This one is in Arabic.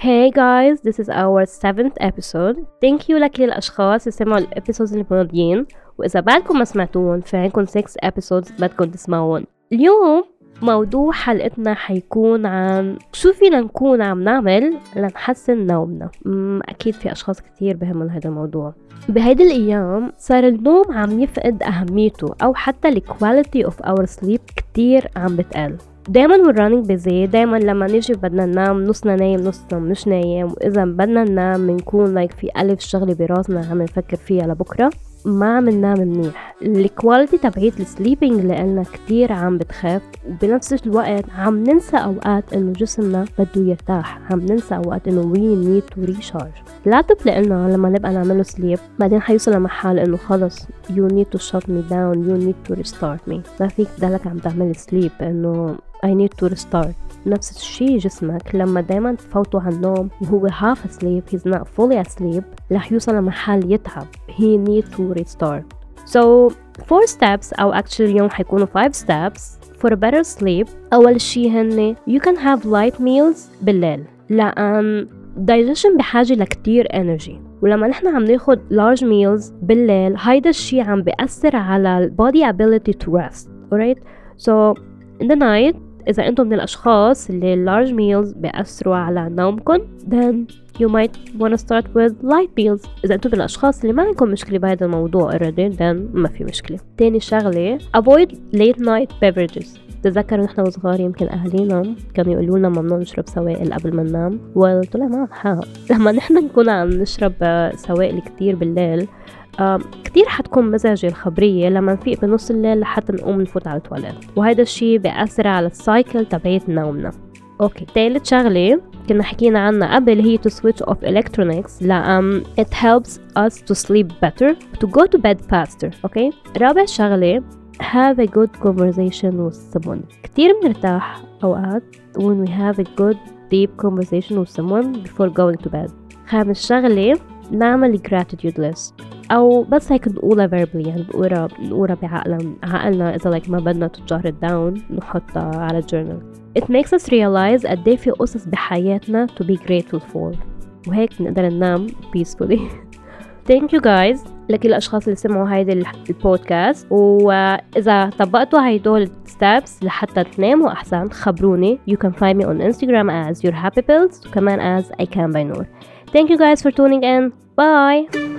Hey guys, this is our seventh episode. Thank you لكل الأشخاص اللي سمعوا ال episodes الماضيين وإذا بعدكم ما سمعتوهم في عندكم 6 episodes بدكم تسمعوهم. اليوم موضوع حلقتنا حيكون عن شو فينا نكون عم نعمل لنحسن نومنا أكيد في أشخاص كتير بهمهم هذا الموضوع بهيدي الأيام صار النوم عم يفقد أهميته أو حتى ال quality of our sleep كتير عم بتقل دايما وال running busy دايما لما نيجي بدنا ننام نصنا نايم نصنا مش نايم. واذا بدنا ننام بنكون like في ألف شغلة براسنا عم نفكر فيها لبكرة. ما عم ننام منيح. ال quality تبعيت ال sleeping اللي قلنا كتير عم بتخف. وبنفس الوقت عم ننسى أوقات إنه جسمنا بده يرتاح. عم ننسى أوقات إنه we need to recharge ال laptop لنا لما نبقى نعمله sleep بعدين حيوصل لمحل إنه خلص you need to shut me down you need to restart me ما فيك تضلك عم تعمل sleep إنه I need to restart نفس الشيء جسمك لما دايما تفوتوا على النوم وهو half asleep he's not fully asleep رح يوصل لمحل يتعب he need to restart so four steps أو actually اليوم حيكونوا five steps for a better sleep أول شيء هن you can have light meals بالليل لأن digestion بحاجة لكتير energy ولما نحن عم ناخد large meals بالليل هيدا الشيء عم بيأثر على ال body ability to rest alright so in the night إذا أنتم من الأشخاص اللي large meals بيأثروا على نومكم then you might wanna start with light meals إذا أنتم من الأشخاص اللي ما عندكم مشكلة بهذا الموضوع already then ما في مشكلة. تاني شغلة avoid late night beverages. تذكروا نحن وصغار يمكن أهالينا كانوا يقولوا لنا ممنوع نشرب سوائل قبل ما ننام. وطلع معهم حق لما نحن نكون عم نشرب سوائل كتير بالليل كتير حتكون مزعجة الخبرية لما نفيق بنص الليل لحتى نقوم نفوت على التواليت. وهذا الشي بيأثر على ال cycle تبعيت نومنا. okay تالت شغلة. كنا حكينا عنها قبل هي to switch off electronics لا um, it helps us to sleep better to go to bed faster اوكي رابع شغلة have a good conversation with someone كتير بنرتاح أوقات when we have a good deep conversation with someone before going to bed خامس شغلة نعمل gratitude list أو بس هيك نقولها verbally يعني نقولها نقولها بعقلنا عقلنا إذا like ما بدنا تجار داون نحطها على journal. It makes us realize قد إيه في قصص بحياتنا to be grateful for. وهيك نقدر ننام peacefully. Thank you guys لكل الأشخاص اللي سمعوا هيدي البودكاست وإذا طبقتوا هيدول steps لحتى تناموا أحسن خبروني. You can find me on Instagram as your happy pills وكمان as I can by Noor. Thank you guys for tuning in. Bye!